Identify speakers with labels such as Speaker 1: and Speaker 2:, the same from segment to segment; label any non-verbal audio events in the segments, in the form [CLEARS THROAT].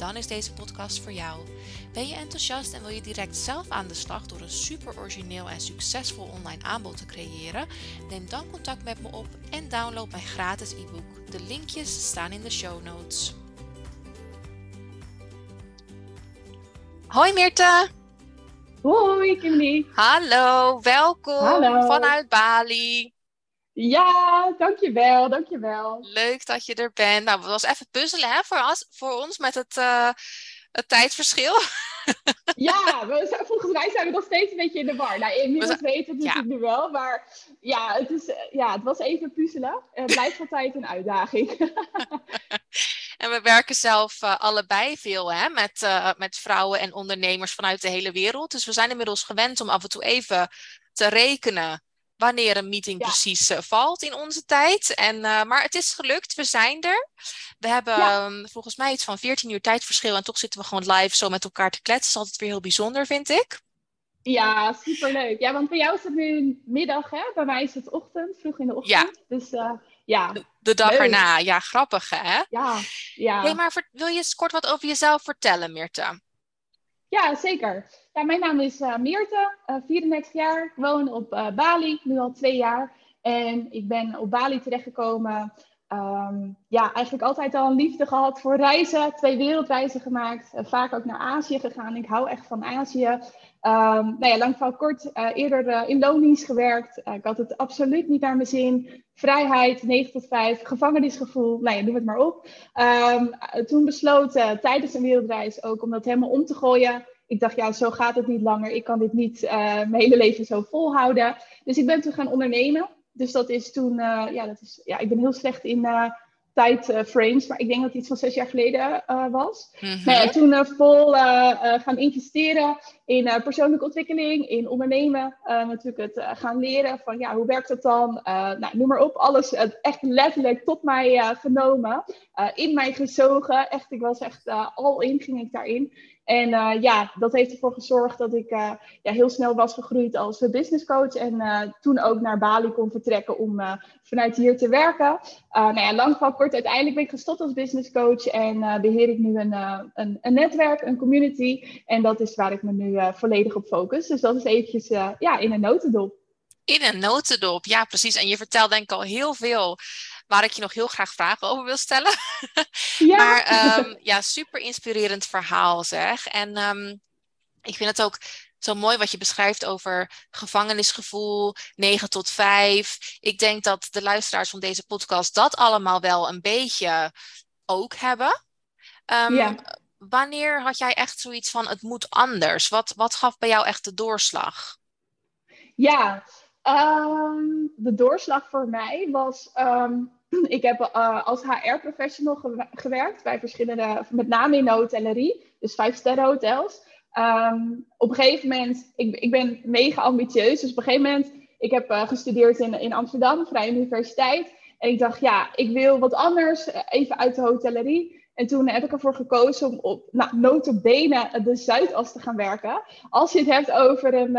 Speaker 1: Dan is deze podcast voor jou. Ben je enthousiast en wil je direct zelf aan de slag door een super origineel en succesvol online aanbod te creëren? Neem dan contact met me op en download mijn gratis e-book. De linkjes staan in de show notes. Hoi Meerte!
Speaker 2: Hoi Kimberly!
Speaker 1: Hallo, welkom
Speaker 2: Hallo.
Speaker 1: vanuit Bali.
Speaker 2: Ja, dankjewel, dankjewel.
Speaker 1: Leuk dat je er bent. Nou, het was even puzzelen hè, voor, ons, voor ons met het, eh, het tijdverschil. [LAUGHS]
Speaker 2: Ja, we, zijn- volgens mij zijn we nog steeds een beetje in de war. Nou, inmiddels weten we het
Speaker 1: ja.
Speaker 2: nu wel, maar ja, het, is, eh, ja, het was even puzzelen. Het blijft altijd een uitdaging. [LAUGHS]
Speaker 1: En we werken zelf eh, allebei veel hè, met, met vrouwen en ondernemers vanuit de hele wereld. Dus we zijn inmiddels gewend om af en toe even te rekenen wanneer een meeting
Speaker 2: Ja.
Speaker 1: precies eh, valt in onze tijd. En, eh, maar het is gelukt, we zijn er. We hebben
Speaker 2: Ja.
Speaker 1: ehm, volgens mij iets van 14 uur tijdverschil en toch zitten we gewoon live zo met elkaar te kletsen. Dat is altijd weer heel bijzonder, vind ik.
Speaker 2: Ja, superleuk. Ja, want bij jou is het nu middag, hè? Bij mij is het ochtend, vroeg in de ochtend. Dus eh, ja,
Speaker 1: De dag
Speaker 2: Leuk.
Speaker 1: erna, ja, grappig hè?
Speaker 2: ja, ja.
Speaker 1: Hey, maar wil je eens kort wat over jezelf vertellen, Mirte?
Speaker 2: Ja, zeker. Mijn naam is eh, Meerte, eh 34 jaar. Ik woon op eh, Bali, nu al twee jaar. En ik ben op Bali terechtgekomen. Ehm, ja, eigenlijk altijd al een liefde gehad voor reizen. Twee wereldreizen gemaakt. eh, vaak ook naar Azië gegaan. Ik hou echt van Azië. Ehm, nou ja, lang van kort eh, eerder eh, in loondienst gewerkt. Eh, ik had het absoluut niet naar mijn zin. Vrijheid, 9 tot 5, gevangenisgevoel. Nou ja, noem het maar op. Ehm, eh, toen besloten tijdens een wereldreis ook om dat helemaal om te gooien ik dacht, ja, zo gaat het niet langer. Ik kan dit niet eh, mijn hele leven zo volhouden. Dus ik ben toen gaan ondernemen. Dus dat is toen, eh, ja, dat is, ja, ik ben heel slecht in eh tijdframes. maar ik denk dat het iets van zes jaar geleden was.
Speaker 1: Mhm.
Speaker 2: Nou ja, toen vol gaan investeren in persoonlijke ontwikkeling, in ondernemen. Natuurlijk het gaan leren van ja, hoe werkt dat dan? Nou, noem maar op, alles echt letterlijk tot mij genomen. In mij gezogen. Echt, ik was echt al in, ging ik daarin. En eh, ja, dat heeft ervoor gezorgd dat ik eh, ja, heel snel was gegroeid als eh, business coach. En toen ook naar Bali kon vertrekken om vanuit hier te werken. Nou ja, lang van kort, uiteindelijk ben ik gestopt als business coach en eh, beheer ik nu een, een, een netwerk, een community. En dat is waar ik me nu volledig op focus. Dus dat is eventjes ja, in een notendop.
Speaker 1: In een notendop, ja precies. En je vertelt denk ik al heel veel waar ik je nog heel graag vragen over wil stellen. [LAUGHS]
Speaker 2: Ja,
Speaker 1: Maar ehm, ja, super inspirerend verhaal zeg. En ehm, ik vind het ook zo mooi wat je beschrijft over gevangenisgevoel, 9 tot 5. Ik denk dat de luisteraars van deze podcast dat allemaal wel een beetje ook hebben. Ehm,
Speaker 2: Ja.
Speaker 1: Wanneer had jij echt zoiets van het moet anders? Wat, wat gaf bij jou echt de doorslag?
Speaker 2: ja. De doorslag voor mij was, [CLEARS THROAT] ik heb eh, als HR-professional gew- gewerkt bij verschillende, met name in de hotellerie, dus vijf sterren hotels. Ehm, op een gegeven moment, ik, ik ben mega ambitieus, dus op een gegeven moment, ik heb eh, gestudeerd in, in Amsterdam, Vrije Universiteit. En ik dacht, ja, ik wil wat anders, eh, even uit de hotellerie. En toen heb ik ervoor gekozen om op nou, notabene de Zuidas te gaan werken. Als je het hebt over een,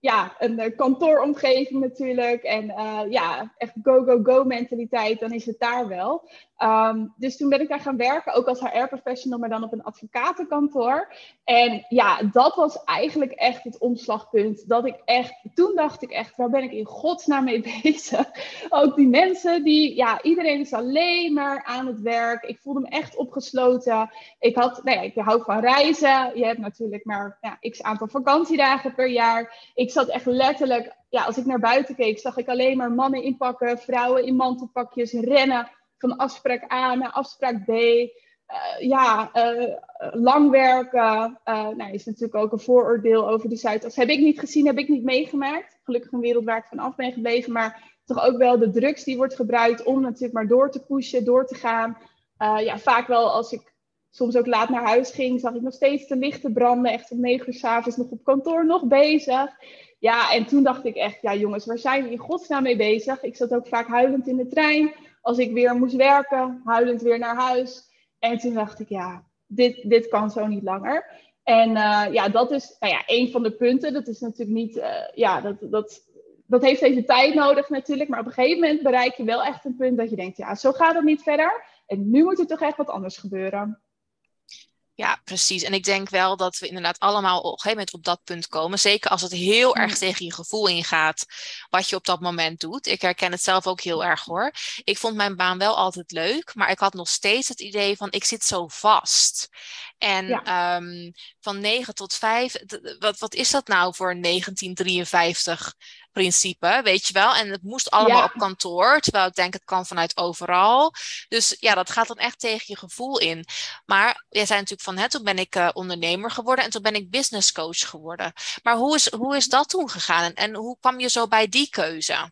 Speaker 2: ja, een eh, kantooromgeving natuurlijk. En eh, ja, echt go-go-go mentaliteit, dan is het daar wel. Ehm, dus toen ben ik daar gaan werken, ook als HR-professional, maar dan op een advocatenkantoor. En ja, dat was eigenlijk echt het omslagpunt. Dat ik echt, toen dacht ik echt, waar ben ik in godsnaam mee [LAUGHS] bezig? Ook die mensen die, ja, iedereen is alleen maar aan het werk. Ik voelde me echt opgesloten. Ik had, nou ja, ik hou van reizen. Je hebt natuurlijk maar ja, x aantal vakantiedagen per jaar. Ik zat echt letterlijk, ja, als ik naar buiten keek, zag ik alleen maar mannen inpakken, vrouwen in mantelpakjes, rennen van afspraak A naar afspraak B. Eh, ja, eh, lang werken. Eh, nou, is natuurlijk ook een vooroordeel over de Zuidas. Heb ik niet gezien, heb ik niet meegemaakt. Gelukkig een wereld waar ik van af ben gebleven. Maar toch ook wel de drugs die wordt gebruikt om natuurlijk maar door te pushen, door te gaan. Ja, vaak wel als ik soms ook laat naar huis ging, zag ik nog steeds de lichten branden. Echt om negen uur s'avonds nog op kantoor, nog bezig. Ja, en toen dacht ik echt, ja jongens, waar zijn we in godsnaam mee bezig? Ik zat ook vaak huilend in de trein als ik weer moest werken, huilend weer naar huis. En toen dacht ik, ja, dit, dit kan zo niet langer. En uh, ja, dat is nou ja, een van de punten. Dat is natuurlijk niet, uh, ja, dat, dat, dat heeft even tijd nodig natuurlijk. Maar op een gegeven moment bereik je wel echt een punt dat je denkt, ja, zo gaat het niet verder. En nu moet er toch echt wat anders gebeuren.
Speaker 1: Ja, precies. En ik denk wel dat we inderdaad allemaal op een gegeven moment op dat punt komen. Zeker als het heel erg mm. tegen je gevoel ingaat, wat je op dat moment doet. Ik herken het zelf ook heel erg hoor. Ik vond mijn baan wel altijd leuk, maar ik had nog steeds het idee van ik zit zo vast. En ehm, van 9 tot 5, wat, wat is dat nou voor 1953 principe, weet je wel? En het moest allemaal op kantoor, terwijl ik denk het kan vanuit overal. Dus ja, dat gaat dan echt tegen je gevoel in. Maar jij zei natuurlijk van, hè, toen ben ik uh, ondernemer geworden en toen ben ik business coach geworden. Maar hoe is, hoe is dat toen gegaan en, en hoe kwam je zo bij die keuze?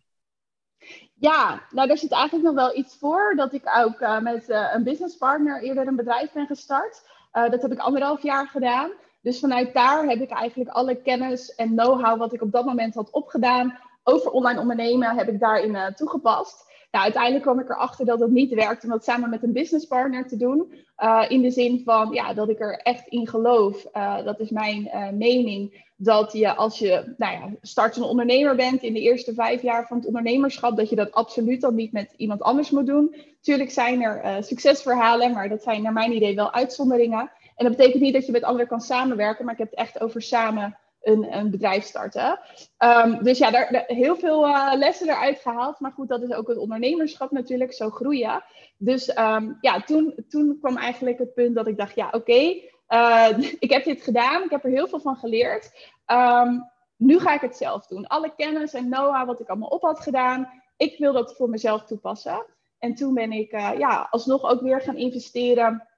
Speaker 2: Ja, nou daar zit eigenlijk nog wel iets voor. Dat ik ook uh, met uh, een businesspartner eerder een bedrijf ben gestart. Uh, dat heb ik anderhalf jaar gedaan. Dus vanuit daar heb ik eigenlijk alle kennis en know-how wat ik op dat moment had opgedaan over online ondernemen, heb ik daarin uh, toegepast. Nou, uiteindelijk kwam ik erachter dat het niet werkt om dat samen met een businesspartner te doen. Uh, in de zin van ja, dat ik er echt in geloof. Uh, dat is mijn mening. Dat je als je nou ja, startende ondernemer bent in de eerste vijf jaar van het ondernemerschap, dat je dat absoluut dan niet met iemand anders moet doen. Tuurlijk zijn er succesverhalen, maar dat zijn naar mijn idee wel uitzonderingen. En dat betekent niet dat je met anderen kan samenwerken, maar ik heb het echt over samen een, een bedrijf starten. Um, dus ja, daar, heel veel uh, lessen eruit gehaald. Maar goed, dat is ook het ondernemerschap natuurlijk, zo groeien. Dus um, ja, toen, toen kwam eigenlijk het punt dat ik dacht, ja oké, uh, [LAUGHS] ik heb dit gedaan. Ik heb er heel veel van geleerd. Um, nu ga ik het zelf doen. Alle kennis en know-how wat ik allemaal op had gedaan, ik wil dat voor mezelf toepassen. En toen ben ik uh, ja, alsnog ook weer gaan investeren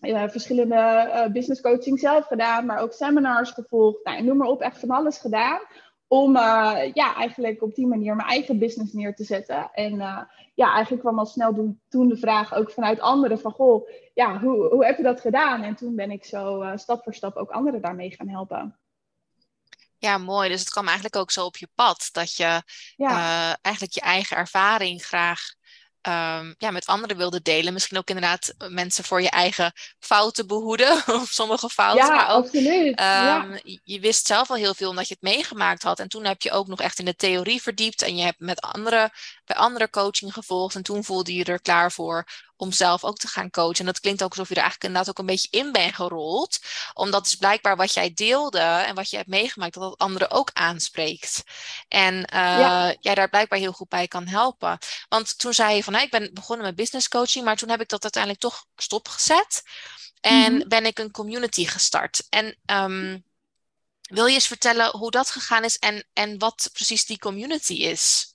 Speaker 2: uh, verschillende uh, business coaching zelf gedaan, maar ook seminars gevolgd. Nou, noem maar op, echt van alles gedaan. Om uh, ja, eigenlijk op die manier mijn eigen business neer te zetten. En ja, eigenlijk kwam al snel doen, toen de vraag ook vanuit anderen van, goh, ja, hoe, hoe heb je dat gedaan? En toen ben ik zo stap voor stap ook anderen daarmee gaan helpen.
Speaker 1: Ja, mooi. Dus het kwam eigenlijk ook zo op je pad dat je ja. eigenlijk je eigen ervaring graag um, ja, met anderen wilde delen. Misschien ook inderdaad mensen voor je eigen fouten behoeden. [LAUGHS] of sommige fouten.
Speaker 2: Ja, maar ook, absoluut. Um,
Speaker 1: Je wist zelf al heel veel omdat je het meegemaakt had. En toen heb je ook nog echt in de theorie verdiept. En je hebt met andere, bij andere coaching gevolgd. En toen voelde je er klaar voor om zelf ook te gaan coachen. En dat klinkt ook alsof je er eigenlijk inderdaad ook een beetje in bent gerold. Omdat is blijkbaar wat jij deelde en wat je hebt meegemaakt, dat dat anderen ook aanspreekt. En uh, ja. jij daar blijkbaar heel goed bij kan helpen. Want toen zei je van, hey, ik ben begonnen met business coaching, maar toen heb ik dat uiteindelijk toch stopgezet. En mm -hmm. ben ik een community gestart. En um, wil je eens vertellen hoe dat gegaan is en, en wat precies die community is?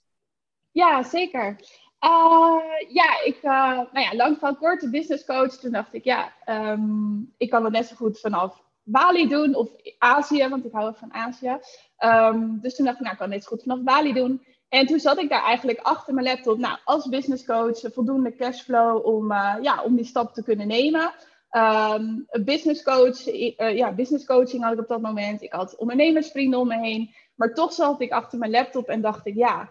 Speaker 2: Ja, zeker. Uh, ja, ik, uh, nou ja, lang van kort, business coach. Toen dacht ik, ja, um, ik kan het net zo goed vanaf Bali doen of Azië, want ik hou van Azië. Um, dus toen dacht ik, nou, ik kan zo goed vanaf Bali doen. En toen zat ik daar eigenlijk achter mijn laptop, nou, als business coach, voldoende cashflow om, ja, om die stap te kunnen nemen. Um, business coach, ja, business coaching had ik op dat moment. Ik had ondernemersvrienden om me heen. Maar toch zat ik achter mijn laptop en dacht ik, ja,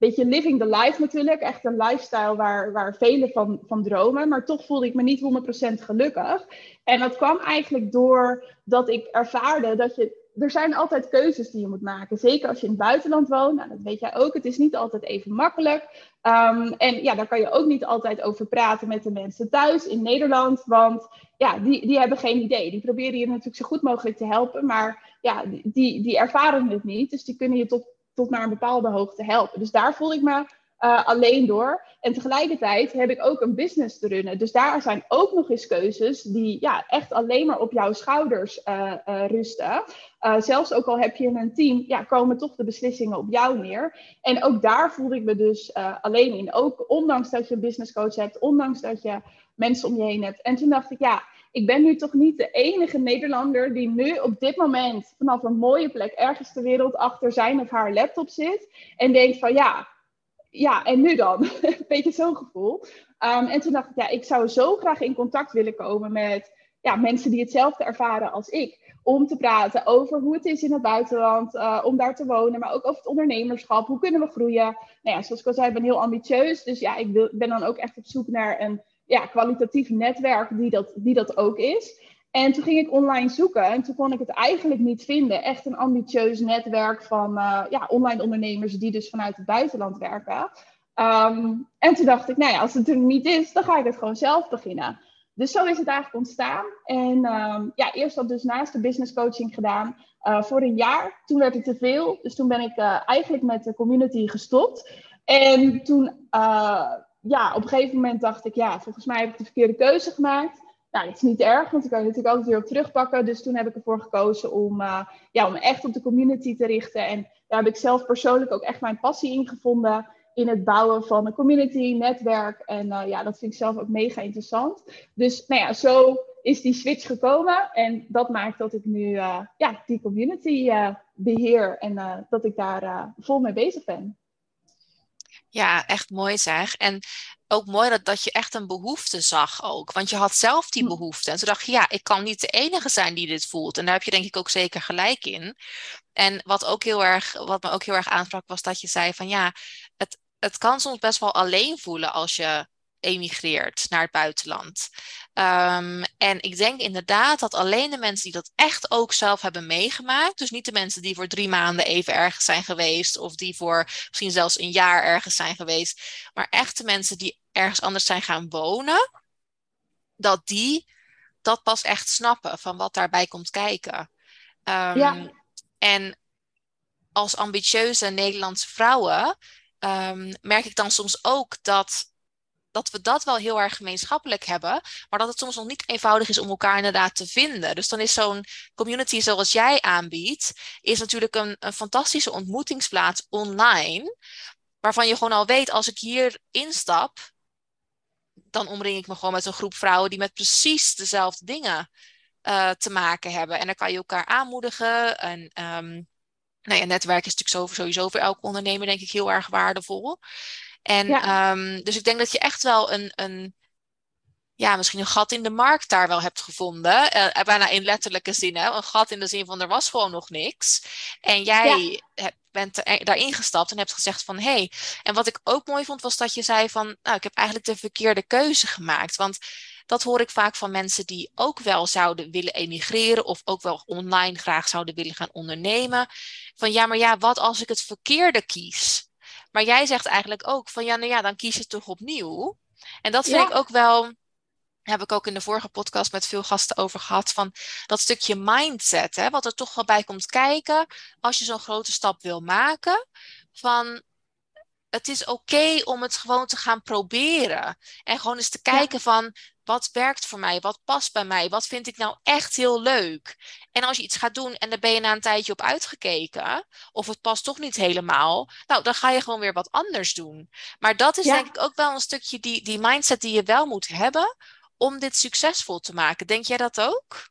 Speaker 2: beetje living the life natuurlijk. Echt een lifestyle waar, waar velen van, van dromen. Maar toch voelde ik me niet 100% gelukkig. En dat kwam eigenlijk door dat ik ervaarde dat je... Er zijn altijd keuzes die je moet maken. Zeker als je in het buitenland woont. Nou, dat weet jij ook. Het is niet altijd even makkelijk. Um, en ja, daar kan je ook niet altijd over praten met de mensen thuis in Nederland. Want ja, die, die hebben geen idee. Die proberen je natuurlijk zo goed mogelijk te helpen. Maar ja, die, die ervaren het niet. Dus die kunnen je tot tot naar een bepaalde hoogte helpen. Dus daar voel ik me uh, alleen door. En tegelijkertijd heb ik ook een business te runnen. Dus daar zijn ook nog eens keuzes die ja, echt alleen maar op jouw schouders uh, uh, rusten. zelfs ook al heb je een team, ja, komen toch de beslissingen op jou neer. En ook daar voelde ik me dus alleen in. Ook ondanks dat je een business coach hebt, ondanks dat je mensen om je heen hebt. En toen dacht ik, ja, ik ben nu toch niet de enige Nederlander die nu op dit moment vanaf een mooie plek ergens ter wereld achter zijn of haar laptop zit en denkt van ja, ja, en nu dan? [LAUGHS] een beetje zo'n gevoel. Um, en toen dacht ik, ja, ik zou zo graag in contact willen komen met ja, mensen die hetzelfde ervaren als ik. om te praten over hoe het is in het buitenland, uh, om daar te wonen, maar ook over het ondernemerschap. Hoe kunnen we groeien? Nou ja, zoals ik al zei, ik ben heel ambitieus. Dus ja, ik ben dan ook echt op zoek naar een ja, kwalitatief netwerk die dat, die dat ook is. En toen ging ik online zoeken en toen kon ik het eigenlijk niet vinden. Echt een ambitieus netwerk van uh, ja, online ondernemers die dus vanuit het buitenland werken. Um, en toen dacht ik, nou ja, als het er niet is, dan ga ik het gewoon zelf beginnen. Dus zo is het eigenlijk ontstaan. En um, ja, eerst had dus naast de business coaching gedaan uh, voor een jaar. Toen werd het te veel. Dus toen ben ik uh, eigenlijk met de community gestopt. En toen, ja, op een gegeven moment dacht ik, ja, volgens mij heb ik de verkeerde keuze gemaakt. Nou, dat is niet erg, want ik kan natuurlijk altijd weer op terugpakken. Dus toen heb ik ervoor gekozen om, ja, om echt op de community te richten. En daar heb ik zelf persoonlijk ook echt mijn passie in gevonden in het bouwen van een community, netwerk. En uh, ja, dat vind ik zelf ook mega interessant. Dus nou ja, zo is die switch gekomen. En dat maakt dat ik nu uh, ja, die community uh, beheer en dat ik daar vol mee bezig ben.
Speaker 1: Ja, echt mooi zeg. En ook mooi dat, dat je echt een behoefte zag ook. Want je had zelf die hm. behoefte. En toen dacht je, ja, ik kan niet de enige zijn die dit voelt. En daar heb je denk ik ook zeker gelijk in. En wat, ook heel erg, wat me ook heel erg aansprak, was dat je zei van ja, het, het kan soms best wel alleen voelen als je emigreert naar het buitenland. Um, en ik denk inderdaad dat alleen de mensen die dat echt ook zelf hebben meegemaakt, dus niet de mensen die voor drie maanden even ergens zijn geweest, of die voor misschien zelfs een jaar ergens zijn geweest, maar echt de mensen die ergens anders zijn gaan wonen, dat die dat pas echt snappen van wat daarbij komt kijken. Um, ja. En als ambitieuze Nederlandse vrouwen um, merk ik dan soms ook dat, dat we dat wel heel erg gemeenschappelijk hebben, maar dat het soms nog niet eenvoudig is om elkaar inderdaad te vinden. Dus dan is zo'n community zoals jij aanbiedt, is natuurlijk een, fantastische ontmoetingsplaats online, waarvan je gewoon al weet, als ik hier instap, dan omring ik me gewoon met een groep vrouwen die met precies dezelfde dingen uh, te maken hebben. En dan kan je elkaar aanmoedigen en um, nou ja, netwerk is natuurlijk sowieso voor elke ondernemer denk ik heel erg waardevol. En ja. um, dus ik denk dat je echt wel een, een, ja, misschien een gat in de markt daar wel hebt gevonden. Uh, bijna in letterlijke zin, hè? een gat in de zin van er was gewoon nog niks. En jij ja. bent er, daarin gestapt en hebt gezegd van hé. Hey. En wat ik ook mooi vond was dat je zei van nou, ik heb eigenlijk de verkeerde keuze gemaakt. Want dat hoor ik vaak van mensen die ook wel zouden willen emigreren of ook wel online graag zouden willen gaan ondernemen. Van ja, maar ja, wat als ik het verkeerde kies? Maar jij zegt eigenlijk ook van ja, nou ja, dan kies je toch opnieuw. En dat vind ik ook wel heb ik ook in de vorige podcast met veel gasten over gehad. Van dat stukje mindset, hè, wat er toch wel bij komt kijken als je zo'n grote stap wil maken. Van het is oké om het gewoon te gaan proberen. En gewoon eens te kijken van wat werkt voor mij? Wat past bij mij? Wat vind ik nou echt heel leuk? En als je iets gaat doen en daar ben je na een tijdje op uitgekeken, of het past toch niet helemaal, nou, dan ga je gewoon weer wat anders doen. Maar dat is denk ik ook wel een stukje die, die mindset die je wel moet hebben om dit succesvol te maken. Denk jij dat ook?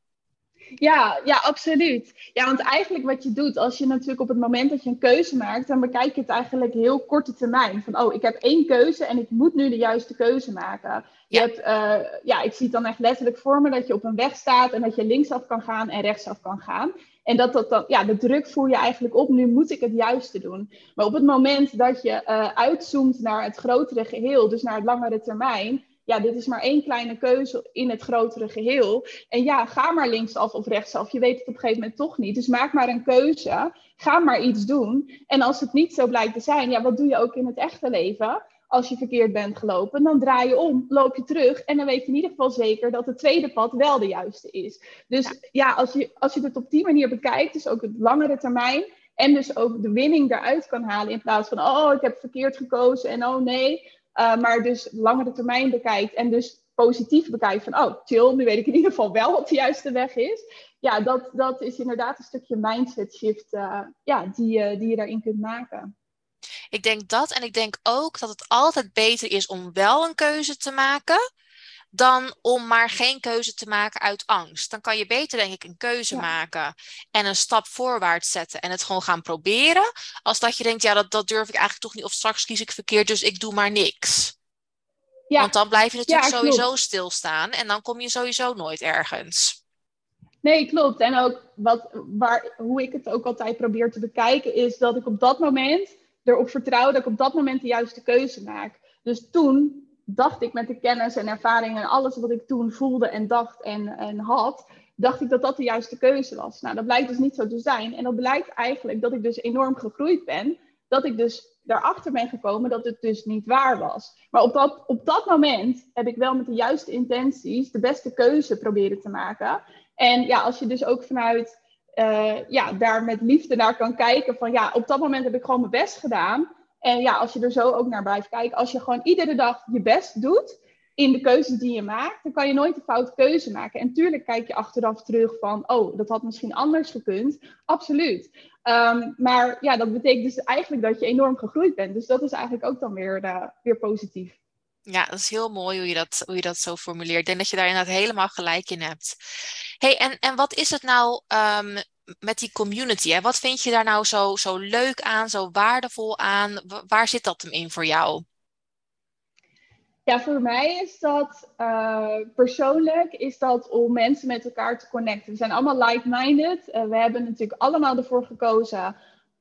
Speaker 2: Ja, ja, absoluut. Ja, want eigenlijk wat je doet, als je natuurlijk op het moment dat je een keuze maakt, dan bekijk je het eigenlijk heel korte termijn. Van, oh, ik heb één keuze en ik moet nu de juiste keuze maken. Je hebt, uh, ja, ik zie het dan echt letterlijk voor me dat je op een weg staat en dat je linksaf kan gaan en rechtsaf kan gaan. En dat, dat, dat, ja, de druk voer je eigenlijk op, nu moet ik het juiste doen. Maar op het moment dat je uh, uitzoomt naar het grotere geheel, dus naar het langere termijn, ja, dit is maar één kleine keuze in het grotere geheel. En ja, ga maar linksaf of rechtsaf. Je weet het op een gegeven moment toch niet. Dus maak maar een keuze. Ga maar iets doen. En als het niet zo blijkt te zijn, ja, wat doe je ook in het echte leven? Als je verkeerd bent gelopen, dan draai je om, loop je terug. En dan weet je in ieder geval zeker dat het tweede pad wel de juiste is. Dus ja, als, je, als je het op die manier bekijkt, dus ook het langere termijn. En dus ook de winning eruit kan halen. In plaats van, oh, ik heb verkeerd gekozen en oh nee. Uh, maar dus langere termijn bekijkt en dus positief bekijkt van, oh chill, nu weet ik in ieder geval wel wat de juiste weg is. Ja, dat, dat is inderdaad een stukje mindset shift uh, ja, die, die je daarin kunt maken.
Speaker 1: Ik denk dat en ik denk ook dat het altijd beter is om wel een keuze te maken dan om maar geen keuze te maken uit angst. Dan kan je beter, denk ik, een keuze maken en een stap voorwaarts zetten en het gewoon gaan proberen. Als dat je denkt, ja, dat, dat durf ik eigenlijk toch niet, of straks kies ik verkeerd, dus ik doe maar niks. Ja. Want dan blijf je natuurlijk sowieso stilstaan en dan kom je sowieso nooit ergens.
Speaker 2: Nee, klopt. En ook wat, waar, hoe ik het ook altijd probeer te bekijken, is dat ik op dat moment erop vertrouw dat ik op dat moment de juiste keuze maak. Dus toen dacht ik met de kennis en ervaring en alles wat ik toen voelde en dacht en, en had, dacht ik dat dat de juiste keuze was. Nou, dat blijkt dus niet zo te zijn. En dat blijkt eigenlijk dat ik dus enorm gegroeid ben. Dat ik dus daarachter ben gekomen dat het dus niet waar was. Maar op dat, op dat moment heb ik wel met de juiste intenties de beste keuze proberen te maken. En ja, als je dus ook vanuit uh, ja, daar met liefde naar kan kijken van ja, op dat moment heb ik gewoon mijn best gedaan. En ja, als je er zo ook naar blijft kijken, als je gewoon iedere dag je best doet in de keuzes die je maakt, dan kan je nooit een foute keuze maken. En tuurlijk kijk je achteraf terug van, oh, dat had misschien anders gekund. Absoluut. Um, maar ja, dat betekent dus eigenlijk dat je enorm gegroeid bent. Dus dat is eigenlijk ook dan weer, uh, weer positief.
Speaker 1: Ja, dat is heel mooi hoe je dat, hoe je dat zo formuleert. Ik denk dat je daar inderdaad helemaal gelijk in hebt. hey, en, en wat is het nou um, met die community? Hè? Wat vind je daar nou zo, zo leuk aan, zo waardevol aan? Waar zit dat hem in voor jou?
Speaker 2: Ja, voor mij is dat uh, persoonlijk is dat om mensen met elkaar te connecten. We zijn allemaal like-minded. Uh, we hebben natuurlijk allemaal ervoor gekozen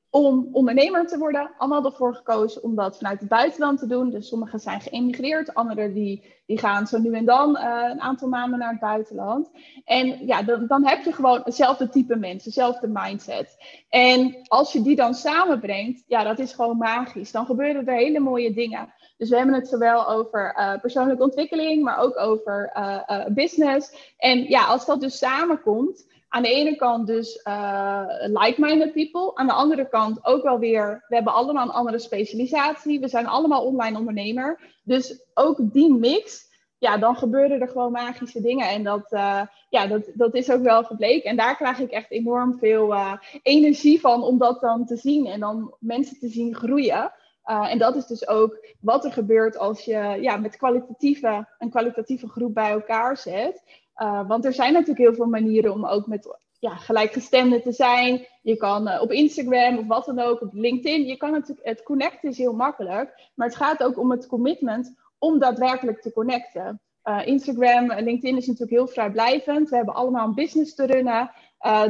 Speaker 2: om ondernemer te worden. Allemaal ervoor gekozen om dat vanuit het buitenland te doen. Dus sommigen zijn geëmigreerd, anderen die, die gaan zo nu en dan uh, een aantal maanden naar het buitenland. En ja, dan, dan heb je gewoon hetzelfde type mensen, dezelfde mindset. En als je die dan samenbrengt, ja, dat is gewoon magisch. Dan gebeuren er hele mooie dingen. Dus we hebben het zowel over uh, persoonlijke ontwikkeling, maar ook over uh, business. En ja, als dat dus samenkomt, aan de ene kant dus uh, like-minded people. Aan de andere kant ook wel weer, we hebben allemaal een andere specialisatie. We zijn allemaal online ondernemer. Dus ook die mix, ja, dan gebeuren er gewoon magische dingen. En dat, uh, ja, dat, dat is ook wel gebleken. En daar krijg ik echt enorm veel uh, energie van om dat dan te zien. En dan mensen te zien groeien. En dat is dus ook wat er gebeurt als je ja, met kwalitatieve, een kwalitatieve groep bij elkaar zet. Uh, want er zijn natuurlijk heel veel manieren om ook met ja, gelijkgestemden te zijn. Je kan uh, op Instagram of wat dan ook, op LinkedIn. Je kan natuurlijk, het connecten is heel makkelijk. Maar het gaat ook om het commitment om daadwerkelijk te connecten. Uh, Instagram en LinkedIn is natuurlijk heel vrijblijvend. We hebben allemaal een business te runnen.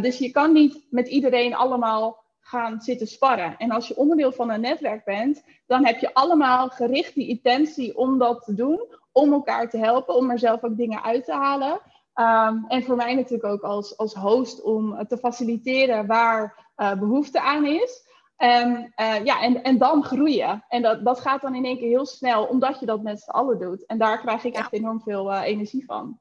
Speaker 2: dus je kan niet met iedereen allemaal gaan zitten sparren. En als je onderdeel van een netwerk bent, dan heb je allemaal gericht die intentie om dat te doen. Om elkaar te helpen, om er zelf ook dingen uit te halen. Um, en voor mij natuurlijk ook als, als host om te faciliteren waar uh, behoefte aan is. En, uh, ja, en, en dan groeien. En dat, dat gaat dan in één keer heel snel, omdat je dat met z'n allen doet. En daar krijg ik echt enorm veel uh, energie van.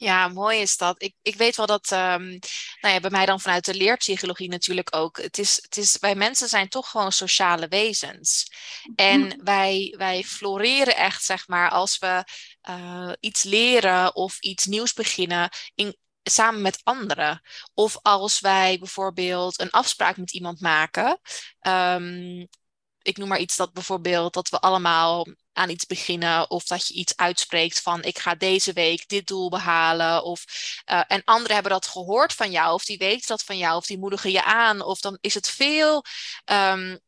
Speaker 1: Ja, mooi is dat. Ik, ik weet wel dat, um, nou ja, bij mij dan vanuit de leerpsychologie natuurlijk ook. Het is, het is, wij mensen zijn toch gewoon sociale wezens. En mhm. wij, wij floreren echt, zeg maar, als we uh, iets leren of iets nieuws beginnen in, samen met anderen. Of als wij bijvoorbeeld een afspraak met iemand maken. Um, ik noem maar iets dat bijvoorbeeld dat we allemaal aan iets beginnen of dat je iets uitspreekt van ik ga deze week dit doel behalen of uh, en anderen hebben dat gehoord van jou of die weten dat van jou of die moedigen je aan of dan is het veel um,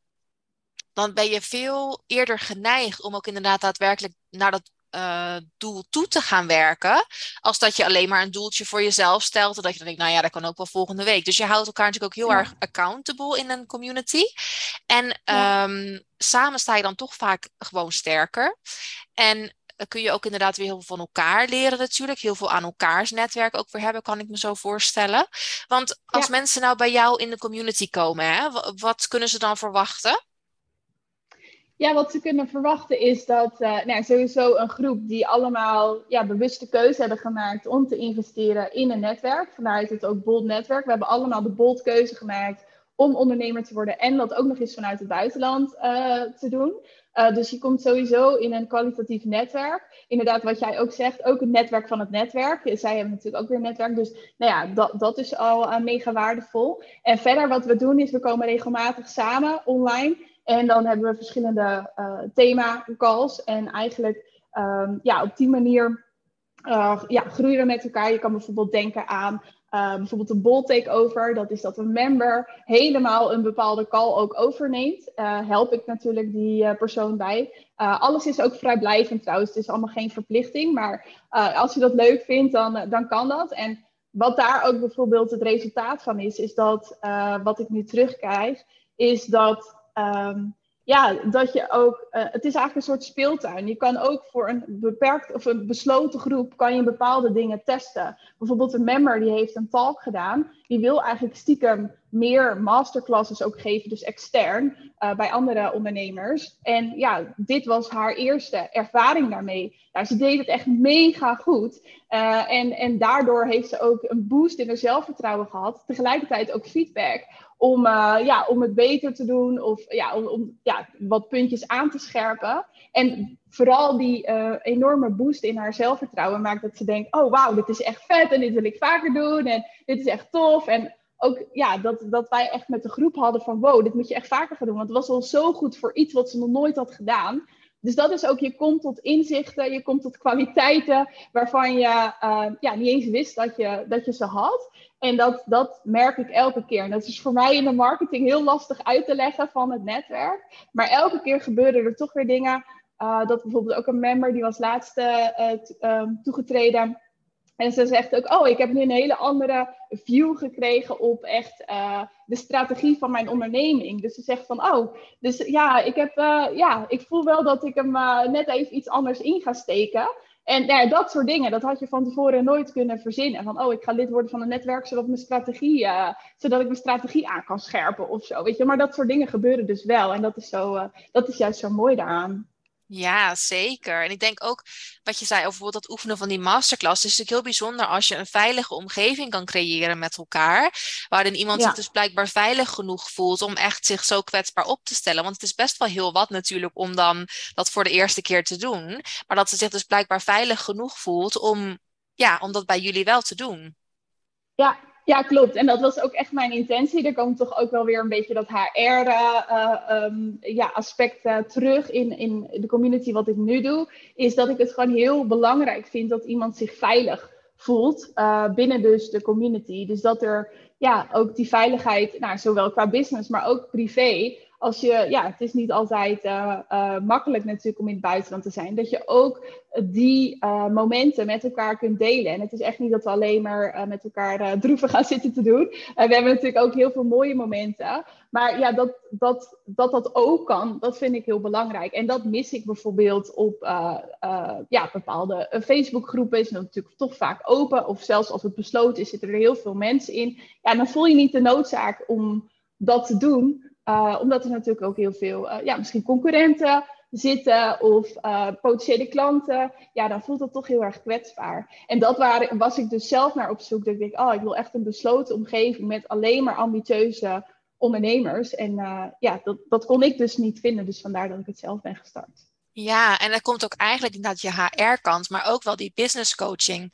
Speaker 1: dan ben je veel eerder geneigd om ook inderdaad daadwerkelijk naar dat uh, doel toe te gaan werken. Als dat je alleen maar een doeltje voor jezelf stelt. En dat je dan denkt, nou ja, dat kan ook wel volgende week. Dus je houdt elkaar natuurlijk ook heel erg accountable in een community. En ja. um, samen sta je dan toch vaak gewoon sterker. En kun je ook inderdaad weer heel veel van elkaar leren natuurlijk. Heel veel aan elkaars netwerk ook weer hebben, kan ik me zo voorstellen. Want als ja. mensen nou bij jou in de community komen, hè, wat kunnen ze dan verwachten?
Speaker 2: Ja, wat ze kunnen verwachten is dat uh, nou, sowieso een groep die allemaal ja, bewuste keuze hebben gemaakt om te investeren in een netwerk. Vanuit het ook Bold netwerk. We hebben allemaal de Bold keuze gemaakt om ondernemer te worden en dat ook nog eens vanuit het buitenland uh, te doen. Uh, dus je komt sowieso in een kwalitatief netwerk. Inderdaad, wat jij ook zegt, ook het netwerk van het netwerk. Zij hebben natuurlijk ook weer een netwerk. Dus nou ja, dat, dat is al mega waardevol. En verder wat we doen is, we komen regelmatig samen online. En dan hebben we verschillende uh, thema-calls. En eigenlijk um, ja, op die manier uh, ja, groeien we met elkaar. Je kan bijvoorbeeld denken aan uh, bijvoorbeeld een bol takeover. Dat is dat een member helemaal een bepaalde call ook overneemt. help ik natuurlijk die persoon bij. alles is ook vrijblijvend trouwens. Het is allemaal geen verplichting. Maar als je dat leuk vindt, dan, dan kan dat. En wat daar ook bijvoorbeeld het resultaat van is, is dat wat ik nu terugkrijg, is dat ehm, ja, dat je ook, uh, het is eigenlijk een soort speeltuin. Je kan ook voor een beperkt of een besloten groep kan je bepaalde dingen testen. Bijvoorbeeld een member die heeft een talk gedaan, die wil eigenlijk stiekem meer masterclasses ook geven, dus extern, uh, bij andere ondernemers. En ja, dit was haar eerste ervaring daarmee. Ze deed het echt mega goed. Uh, en, en daardoor heeft ze ook een boost in haar zelfvertrouwen gehad. Tegelijkertijd ook feedback om, uh, ja, om het beter te doen of ja, om, om ja, wat puntjes aan te scherpen. En vooral die enorme boost in haar zelfvertrouwen maakt dat ze denkt: oh wauw, dit is echt vet en dit wil ik vaker doen en dit is echt tof. En ook ja, dat, dat wij echt met de groep hadden van wow, dit moet je echt vaker gaan doen. Want het was al zo goed voor iets wat ze nog nooit had gedaan. Dus dat is ook, je komt tot inzichten, je komt tot kwaliteiten waarvan je uh, ja, niet eens wist dat je, dat je ze had. En dat, dat merk ik elke keer. En dat is voor mij in de marketing heel lastig uit te leggen van het netwerk. Maar elke keer gebeuren er toch weer dingen. Uh, dat bijvoorbeeld ook een member, die was laatst uh, toegetreden. En ze zegt ook, oh, ik heb nu een hele andere view gekregen op echt uh, de strategie van mijn onderneming. Dus ze zegt van, oh, dus ja, ik, heb, uh, ja, ik voel wel dat ik hem uh, net even iets anders in ga steken. En nou ja, dat soort dingen, dat had je van tevoren nooit kunnen verzinnen. Van, oh, ik ga lid worden van een netwerk zodat, mijn strategie, zodat ik mijn strategie aan kan scherpen of zo. Weet je? Maar dat soort dingen gebeuren dus wel. En dat is, zo, dat is juist zo mooi daaraan.
Speaker 1: Ja, zeker. En ik denk ook wat je zei over bijvoorbeeld dat oefenen van die masterclass. Het is natuurlijk heel bijzonder als je een veilige omgeving kan creëren met elkaar. Waarin iemand ja. zich dus blijkbaar veilig genoeg voelt om echt zich zo kwetsbaar op te stellen. Want het is best wel heel wat natuurlijk om dan dat voor de eerste keer te doen. Maar dat ze zich dus blijkbaar veilig genoeg voelt om, ja, om dat bij jullie wel te doen.
Speaker 2: Ja, ja, klopt. En dat was ook echt mijn intentie. Er komt toch ook wel weer een beetje dat HR-aspect uh, um, ja, terug in, in de community wat ik nu doe. Is dat ik het gewoon heel belangrijk vind dat iemand zich veilig voelt uh, binnen dus de community. Dus dat er ja, ook die veiligheid, nou, zowel qua business, maar ook privé, als je, ja, het is niet altijd uh, uh, makkelijk natuurlijk om in het buitenland te zijn, dat je ook die uh, momenten met elkaar kunt delen. En het is echt niet dat we alleen maar met elkaar droeven gaan zitten te doen. we hebben natuurlijk ook heel veel mooie momenten. Maar ja, dat dat, dat dat ook kan, dat vind ik heel belangrijk. En dat mis ik bijvoorbeeld op ja, bepaalde Facebookgroepen. Is natuurlijk toch vaak open. Of zelfs als het besloten is, zitten er heel veel mensen in. Ja, dan voel je niet de noodzaak om dat te doen. Uh, omdat er natuurlijk ook heel veel, uh, ja, misschien concurrenten zitten of uh, potentiële klanten. Ja, dan voelt dat toch heel erg kwetsbaar. En dat was ik dus zelf naar op zoek. Dat ik denk, oh, ik wil echt een besloten omgeving met alleen maar ambitieuze ondernemers. En ja, dat, dat kon ik dus niet vinden. Dus vandaar dat ik het zelf ben gestart.
Speaker 1: Ja, en er komt ook eigenlijk inderdaad je HR-kant, maar ook wel die business coaching.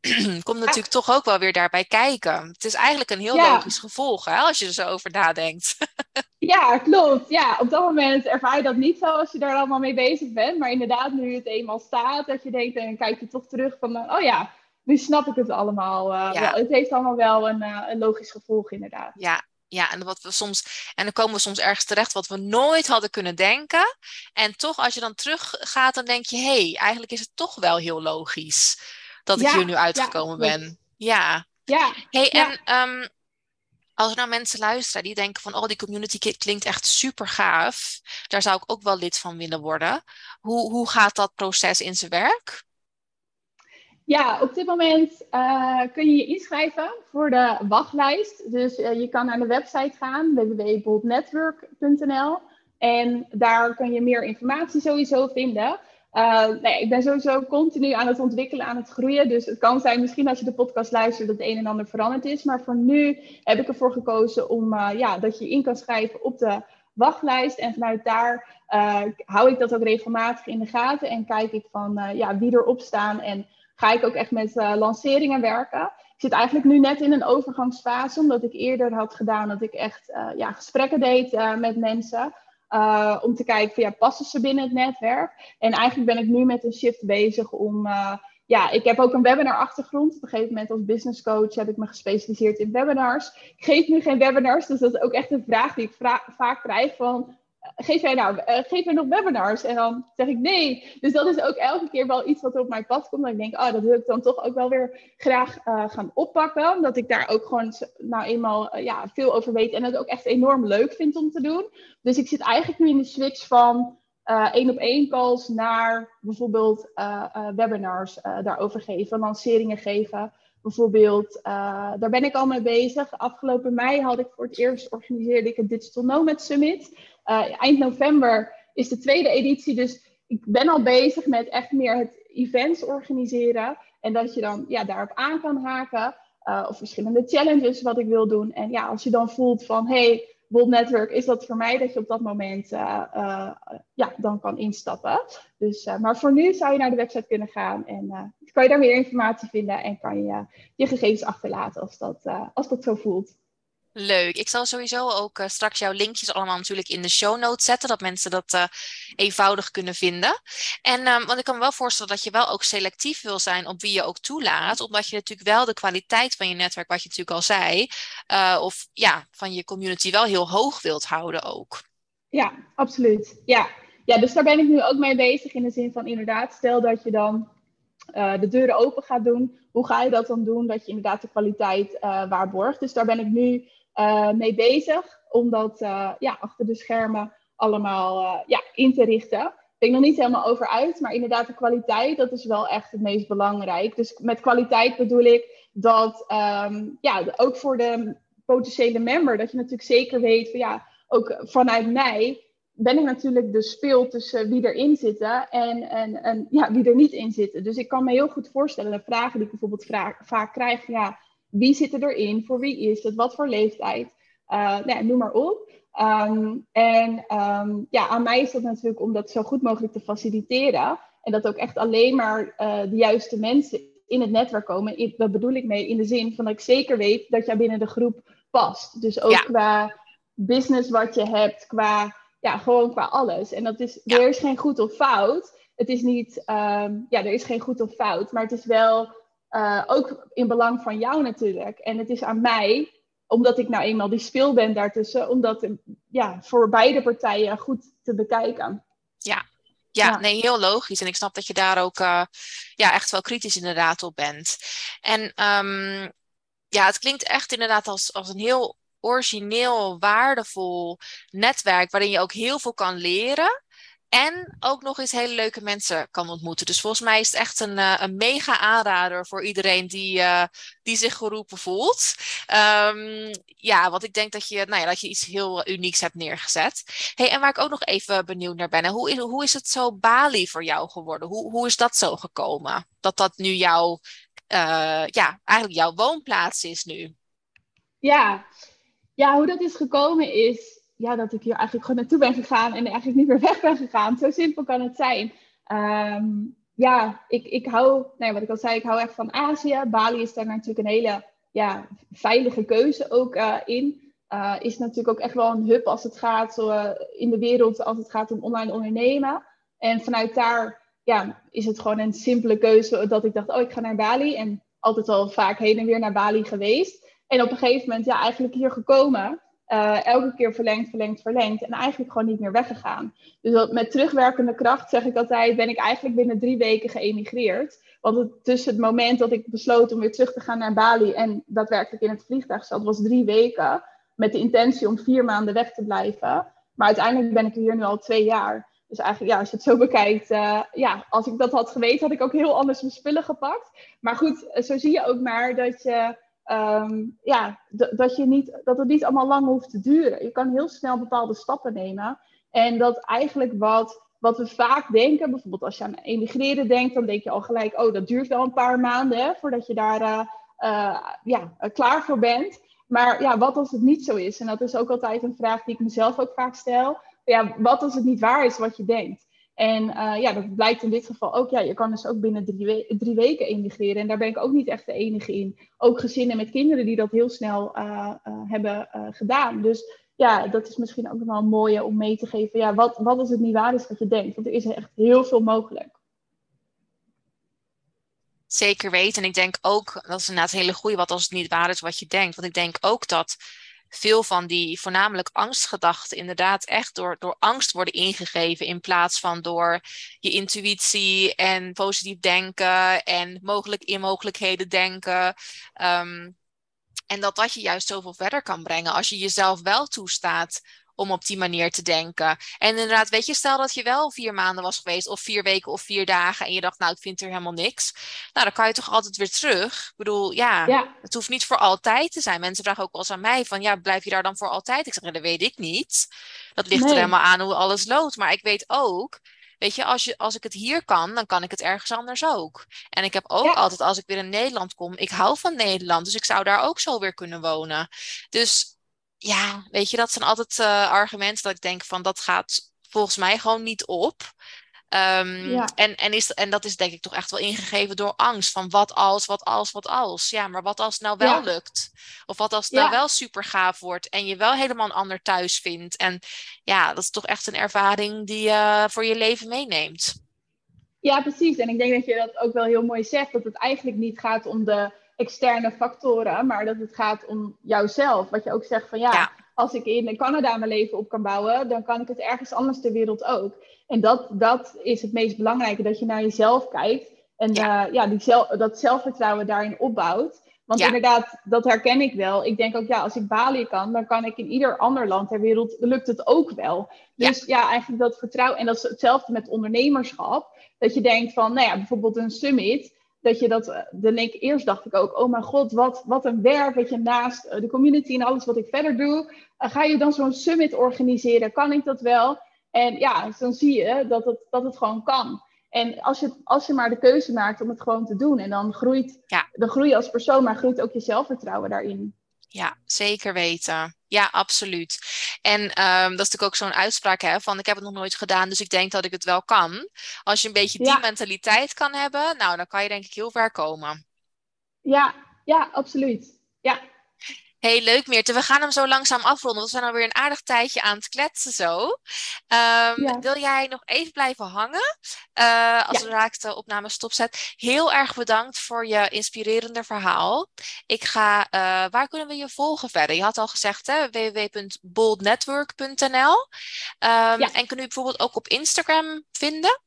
Speaker 1: [CLEARS THROAT] komt natuurlijk toch ook wel weer daarbij kijken. Het is eigenlijk een heel ja. logisch gevolg hè, als je er zo over nadenkt. [LAUGHS]
Speaker 2: ja, klopt. Ja, op dat moment ervaar je dat niet zo als je daar allemaal mee bezig bent. Maar inderdaad, nu het eenmaal staat, dat je denkt en kijk je toch terug van, oh ja, nu snap ik het allemaal. Uh, ja. wel. Het heeft allemaal wel een, uh, een logisch gevolg, inderdaad.
Speaker 1: Ja, ja, en wat we soms, en dan komen we soms ergens terecht wat we nooit hadden kunnen denken. En toch, als je dan teruggaat, dan denk je, hé, hey, eigenlijk is het toch wel heel logisch dat ik hier nu uitgekomen ja, ben. Ja.
Speaker 2: Ja.
Speaker 1: Hey, en um, als er nou mensen luisteren die denken van, oh, die community kit klinkt echt super gaaf. Daar zou ik ook wel lid van willen worden. Hoe, hoe gaat dat proces in zijn werk?
Speaker 2: Ja, op dit moment uh, kun je je inschrijven voor de wachtlijst. Dus uh, je kan naar de website gaan, www.boltnetwork.nl. En daar kun je meer informatie sowieso vinden. Uh, nee, ik ben sowieso continu aan het ontwikkelen, aan het groeien. Dus het kan zijn, misschien als je de podcast luistert, dat het een en ander veranderd is. Maar voor nu heb ik ervoor gekozen om ja, dat je in kan schrijven op de wachtlijst. En vanuit daar hou ik dat ook regelmatig in de gaten. En kijk ik van ja, wie erop staan en ga ik ook echt met uh, lanceringen werken. Ik zit eigenlijk nu net in een overgangsfase, omdat ik eerder had gedaan dat ik echt uh, ja, gesprekken deed uh, met mensen. om te kijken van ja, passen ze binnen het netwerk? En eigenlijk ben ik nu met een shift bezig om. ja, ik heb ook een webinar-achtergrond. Op een gegeven moment als business coach heb ik me gespecialiseerd in webinars. Ik geef nu geen webinars, dus dat is ook echt een vraag die ik vaak krijg van geef jij nou, uh, geef jij nog webinars? En dan zeg ik nee. Dus dat is ook elke keer wel iets wat op mijn pad komt. Dat ik denk, oh, dat wil ik dan toch ook wel weer graag uh, gaan oppakken. Omdat ik daar ook gewoon nou eenmaal uh, ja, veel over weet. En het ook echt enorm leuk vind om te doen. Dus ik zit eigenlijk nu in de switch van één op één calls naar bijvoorbeeld webinars daarover geven, lanceringen geven. Bijvoorbeeld, daar ben ik al mee bezig. Afgelopen mei had ik voor het eerst organiseerde ik het Digital Nomad Summit. Uh, eind november is de tweede editie, dus ik ben al bezig met echt meer het events organiseren. En dat je dan ja, daarop aan kan haken. Uh, of verschillende challenges wat ik wil doen. En ja, als je dan voelt van, hey, Bold Network, is dat voor mij dat je op dat moment uh, ja, dan kan instappen. Dus, maar voor nu zou je naar de website kunnen gaan en kan je daar meer informatie vinden en kan je je gegevens achterlaten als dat, als dat zo voelt.
Speaker 1: Leuk. Ik zal sowieso ook uh, straks jouw linkjes allemaal natuurlijk in de show notes zetten, dat mensen dat uh, eenvoudig kunnen vinden. En um, want ik kan me wel voorstellen dat je wel ook selectief wil zijn op wie je ook toelaat, omdat je natuurlijk wel de kwaliteit van je netwerk, wat je natuurlijk al zei, uh, of ja, van je community wel heel hoog wilt houden ook.
Speaker 2: Ja, absoluut. Ja. ja, dus daar ben ik nu ook mee bezig in de zin van inderdaad, stel dat je dan de deuren open gaat doen. Hoe ga je dat dan doen dat je inderdaad de kwaliteit waarborgt? Dus daar ben ik nu uh, mee bezig. Om dat uh, ja, achter de schermen allemaal uh, ja, in te richten. Ik ben nog niet helemaal over uit, maar inderdaad de kwaliteit, dat is wel echt het meest belangrijk. Dus met kwaliteit bedoel ik dat um, ja, ook voor de potentiële member, dat je natuurlijk zeker weet van ja, ook vanuit mij ben ik natuurlijk de speel tussen wie erin zitten en, en, en ja, wie er niet in zitten. Dus ik kan me heel goed voorstellen, de vragen die ik bijvoorbeeld vraag, vaak krijg, ja, wie zit er erin? Voor wie is het? Wat voor leeftijd? Uh, nou noem maar op. Um, en um, ja, aan mij is dat natuurlijk om dat zo goed mogelijk te faciliteren. En dat ook echt alleen maar uh, de juiste mensen in het netwerk komen. Dat bedoel ik mee in de zin van dat ik zeker weet dat jij binnen de groep past. Dus ook qua business wat je hebt, qua, ja, gewoon qua alles. En dat is, er is geen goed of fout. Het is niet, um, ja, er is geen goed of fout, maar het is wel uh, ook in belang van jou natuurlijk. En het is aan mij, omdat ik nou eenmaal die speel ben daartussen, om dat ja, voor beide partijen goed te bekijken.
Speaker 1: Ja. Ja, nee, heel logisch. En ik snap dat je daar ook uh, ja, echt wel kritisch inderdaad op bent. En um, ja, het klinkt echt inderdaad als, als een heel origineel, waardevol netwerk waarin je ook heel veel kan leren. En ook nog eens hele leuke mensen kan ontmoeten. Dus volgens mij is het echt een, uh, een mega aanrader voor iedereen die, uh, die zich geroepen voelt. Um, ja, want ik denk dat je, nou ja, dat je iets heel unieks hebt neergezet. Hey, en waar ik ook nog even benieuwd naar ben. Hoe is, hoe is het zo Bali voor jou geworden? Hoe, hoe is dat zo gekomen? Dat dat nu jouw, ja, eigenlijk jouw woonplaats is nu.
Speaker 2: Ja. ja, hoe dat is gekomen is ja, dat ik hier eigenlijk gewoon naartoe ben gegaan en eigenlijk niet meer weg ben gegaan. Zo simpel kan het zijn. Um, ja, ik, ik hou, nee, wat ik al zei, ik hou echt van Azië. Bali is daar natuurlijk een hele ja, veilige keuze ook uh, in. Uh, is natuurlijk ook echt wel een hub als het gaat uh, in de wereld, als het gaat om online ondernemen. En vanuit daar ja, is het gewoon een simpele keuze dat ik dacht, oh, ik ga naar Bali. En altijd al vaak heen en weer naar Bali geweest. En op een gegeven moment, ja, eigenlijk hier gekomen. Uh, elke keer verlengd, verlengd, verlengd. En eigenlijk gewoon niet meer weggegaan. Dus met terugwerkende kracht zeg ik altijd, ben ik eigenlijk binnen drie weken geëmigreerd. Want tussen het moment dat ik besloot om weer terug te gaan naar Bali en daadwerkelijk in het vliegtuig zat, was drie weken. Met de intentie om vier maanden weg te blijven. Maar uiteindelijk ben ik hier nu al twee jaar. Dus eigenlijk, ja, als je het zo bekijkt, uh, ja, als ik dat had geweten, had ik ook heel anders mijn spullen gepakt. Maar goed, zo zie je ook maar dat je um, ja, dat, je niet, dat het niet allemaal lang hoeft te duren. Je kan heel snel bepaalde stappen nemen. En dat eigenlijk wat, wat we vaak denken, bijvoorbeeld als je aan emigreren denkt, dan denk je al gelijk, oh, dat duurt wel een paar maanden hè, voordat je daar uh, uh, ja, klaar voor bent. Maar ja, wat als het niet zo is? En dat is ook altijd een vraag die ik mezelf ook vaak stel. Ja, wat als het niet waar is wat je denkt? En uh, ja, dat blijkt in dit geval ook. Ja, je kan dus ook binnen drie, we drie, weken emigreren. En daar ben ik ook niet echt de enige in. Ook gezinnen met kinderen die dat heel snel uh, uh, hebben gedaan. Dus ja, dat is misschien ook wel een mooie om mee te geven. Ja, wat, wat als het niet waar is wat je denkt? Want er is echt heel veel mogelijk.
Speaker 1: Zeker weten. En ik denk ook, dat is inderdaad een hele goede, wat als het niet waar is wat je denkt. Want ik denk ook dat veel van die voornamelijk angstgedachten inderdaad echt door, door angst worden ingegeven in plaats van door je intuïtie en positief denken en mogelijk in mogelijkheden denken. Ehm, en dat dat je juist zoveel verder kan brengen als je jezelf wel toestaat om op die manier te denken. En inderdaad, weet je, stel dat je wel vier maanden was geweest, of vier weken of vier dagen, en je dacht, nou, ik vind er helemaal niks. Nou, dan kan je toch altijd weer terug. Ik bedoel, ja, het hoeft niet voor altijd te zijn. Mensen vragen ook wel eens aan mij van, ja, blijf je daar dan voor altijd? Ik zeg, dat weet ik niet. Dat ligt er helemaal aan hoe alles loopt. Maar ik weet ook, Weet je als, je, als ik het hier kan, dan kan ik het ergens anders ook. En ik heb ook altijd, als ik weer in Nederland kom, ik hou van Nederland. Dus ik zou daar ook zo weer kunnen wonen. Dus ja, weet je, dat zijn altijd uh, argumenten dat ik denk van dat gaat volgens mij gewoon niet op. Um, en, en, is, en dat is denk ik toch echt wel ingegeven door angst. Van wat als, wat als, wat als. Ja, maar wat als het nou wel lukt? Of wat als het nou wel super gaaf wordt en je wel helemaal een ander thuis vindt? En ja, dat is toch echt een ervaring die je voor je leven meeneemt.
Speaker 2: Ja, precies. En ik denk dat je dat ook wel heel mooi zegt. Dat het eigenlijk niet gaat om de externe factoren, maar dat het gaat om jouzelf. Wat je ook zegt van ja, als ik in Canada mijn leven op kan bouwen, dan kan ik het ergens anders ter wereld ook. En dat, dat is het meest belangrijke, dat je naar jezelf kijkt en ja. Uh, ja die zelf, dat zelfvertrouwen daarin opbouwt. Want inderdaad, dat herken ik wel. Ik denk ook, ja, als ik Bali kan, dan kan ik in ieder ander land ter wereld, lukt het ook wel. Dus ja, ja eigenlijk dat vertrouwen. En dat is hetzelfde met ondernemerschap. Dat je denkt van, nou ja, bijvoorbeeld een summit dat je dat, dan ik, eerst dacht ik ook, oh mijn god, wat, wat een werk, weet je, naast eh, de community en alles wat ik verder doe, uh, ga je dan zo'n summit organiseren? Kan ik dat wel? En ja, dan zie je dat het, dat het gewoon kan. En als je, als je maar de keuze maakt om het gewoon te doen, en dan groeit, ja. dan groei je als persoon, maar groeit ook je zelfvertrouwen daarin.
Speaker 1: Ja, zeker weten. Ja, absoluut. En um, dat is natuurlijk ook zo'n uitspraak hè, van ik heb het nog nooit gedaan, dus ik denk dat ik het wel kan. Als je een beetje die mentaliteit kan hebben, nou, dan kan je denk ik heel ver komen.
Speaker 2: Ja, ja, absoluut. Ja,
Speaker 1: Hey, leuk Meerte. We gaan hem zo langzaam afronden. We zijn alweer een aardig tijdje aan het kletsen zo. Um, Wil jij nog even blijven hangen? Uh, als ja. ik de opname stopzet. Heel erg bedankt voor je inspirerende verhaal. Ik ga, uh, waar kunnen we je volgen verder? Je had al gezegd hè, www.boldnetwork.nl um, ehm, En kunnen we bijvoorbeeld ook op Instagram vinden?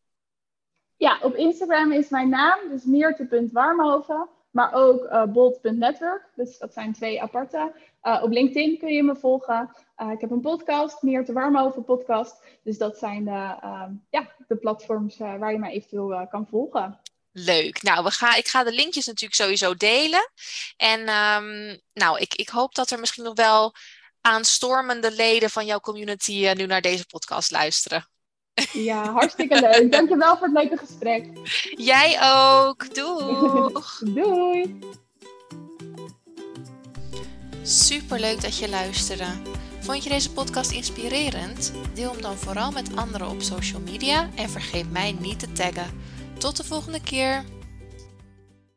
Speaker 2: Ja, op Instagram is mijn naam, dus meerte.warmhoven. Maar ook uh, bold.network. Dus dat zijn twee aparte. Uh, op LinkedIn kun je me volgen. Uh, ik heb een podcast, Meer te Warm over podcast. Dus dat zijn de, ehm, ja, de platforms waar je mij eventueel kan volgen.
Speaker 1: Leuk. Nou, we gaan, ik ga de linkjes natuurlijk sowieso delen. En um, nou, ik, ik hoop dat er misschien nog wel aanstormende leden van jouw community nu naar deze podcast luisteren.
Speaker 2: Ja, hartstikke leuk. Dankjewel voor het leuke gesprek.
Speaker 1: Jij ook. Doeg. [LAUGHS]
Speaker 2: Doei.
Speaker 1: Super leuk dat je luisterde. Vond je deze podcast inspirerend? Deel hem dan vooral met anderen op social media en vergeet mij niet te taggen. Tot de volgende keer.